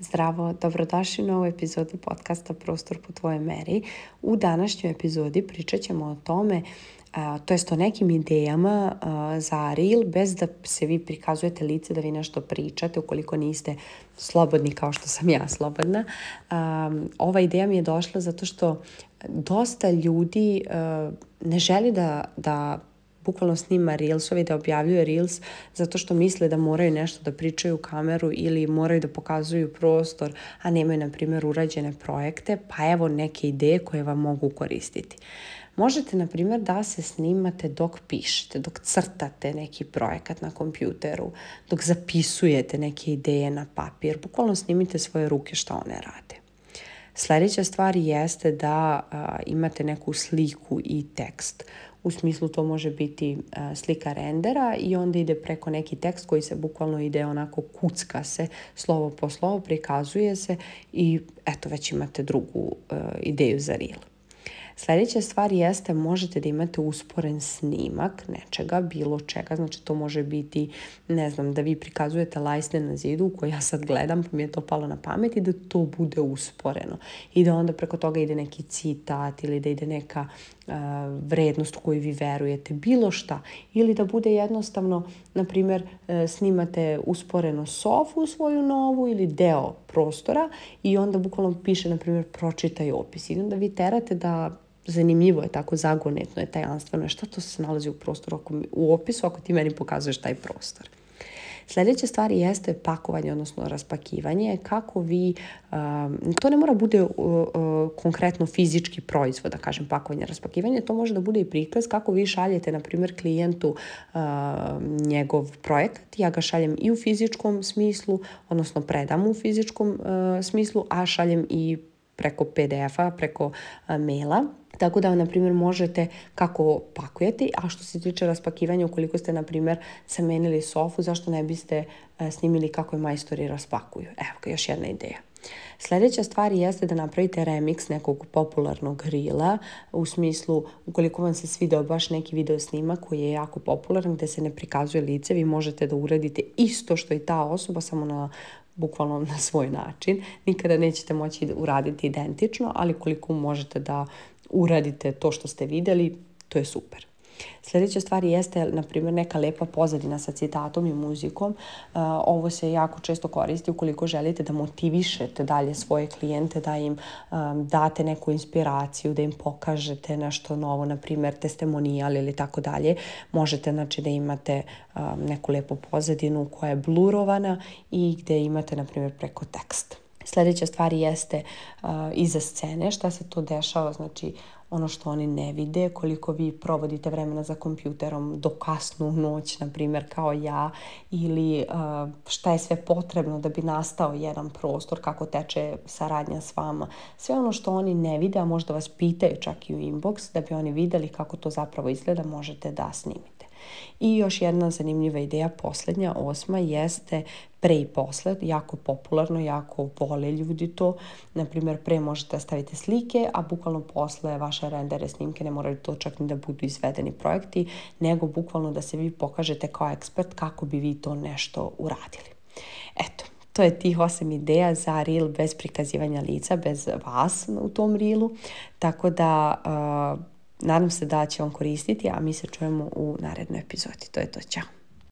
Zdravo, dobrodošli u novu epizodu podcasta Prostor po tvojoj meri. U današnjoj epizodi pričat ćemo o tome, to jest o nekim idejama za reel bez da se vi prikazujete lice da vi nešto pričate ukoliko niste slobodni kao što sam ja slobodna. Ova ideja mi je došla zato što dosta ljudi ne želi da, da bukvalno snima reelsove da objavljuje reels zato što misle da moraju nešto da pričaju u kameru ili moraju da pokazuju prostor, a nemaju, na primjer, urađene projekte, pa evo neke ideje koje vam mogu koristiti. Možete, na primjer, da se snimate dok pišete, dok crtate neki projekat na kompjuteru, dok zapisujete neke ideje na papir. Bukvalno snimite svoje ruke šta one rade. Sljedeća stvar jeste da a, imate neku sliku i tekst u smislu to može biti e, slika rendera i onda ide preko neki tekst koji se bukvalno ide onako kucka se slovo po slovo, prikazuje se i eto već imate drugu e, ideju za reel. Sljedeća stvar jeste možete da imate usporen snimak nečega, bilo čega, znači to može biti, ne znam, da vi prikazujete lajsne na zidu koje ja sad gledam pa mi je to palo na pamet i da to bude usporeno i da onda preko toga ide neki citat ili da ide neka uh, vrednost u koju vi verujete, bilo šta. Ili da bude jednostavno, na primjer, uh, e, snimate usporeno sofu svoju novu ili deo prostora i onda bukvalno piše, na primjer, pročitaj opis. I onda vi terate da zanimljivo je tako, zagonetno je, tajanstveno je. Šta to se nalazi u prostoru, ako, u opisu ako ti meni pokazuješ taj prostor? Sljedeća stvar jeste pakovanje, odnosno raspakivanje. Kako vi, um, to ne mora bude uh, uh, konkretno fizički proizvod, da kažem pakovanje, raspakivanje, to može da bude i prikaz kako vi šaljete, na primjer, klijentu uh, njegov projekat. Ja ga šaljem i u fizičkom smislu, odnosno predam u fizičkom smislu, a šaljem i preko PDF-a, preko maila Tako da, na primjer, možete kako pakujete, a što se tiče raspakivanja, ukoliko ste, na primjer, zamenili sofu, zašto ne biste e, snimili kako je majstori raspakuju. Evo ga, još jedna ideja. Sljedeća stvar jeste da napravite remix nekog popularnog rila u smislu ukoliko vam se svidao baš neki video snimak koji je jako popularan gdje se ne prikazuje lice, vi možete da uradite isto što i ta osoba samo na bukvalno na svoj način. Nikada nećete moći uraditi identično, ali koliko možete da uradite to što ste videli, to je super. Sljedeća stvar jeste, na primjer, neka lepa pozadina sa citatom i muzikom. Ovo se jako često koristi ukoliko želite da motivišete dalje svoje klijente, da im date neku inspiraciju, da im pokažete nešto novo, na primjer, testimonijal ili tako dalje. Možete znači, da imate neku lepu pozadinu koja je blurovana i gdje imate, na primjer, preko teksta. Sledeća stvar jeste uh, iza scene, šta se to dešava, znači ono što oni ne vide, koliko vi provodite vremena za kompjuterom do kasnu noć, na primjer, kao ja, ili uh, šta je sve potrebno da bi nastao jedan prostor, kako teče saradnja s vama. Sve ono što oni ne vide, a možda vas pitaju čak i u inbox, da bi oni videli kako to zapravo izgleda, možete da snimite. I još jedna zanimljiva ideja, poslednja, osma, jeste pre i posle, jako popularno, jako vole ljudi to. Naprimjer, pre možete staviti slike, a bukvalno posle vaše rendere snimke ne moraju to čak ni da budu izvedeni projekti, nego bukvalno da se vi pokažete kao ekspert kako bi vi to nešto uradili. Eto, to je tih osam ideja za reel bez prikazivanja lica, bez vas u tom reelu. Tako da uh, Nadam se da će on koristiti, a mi se čujemo u narednoj epizodi. To je to, ćao!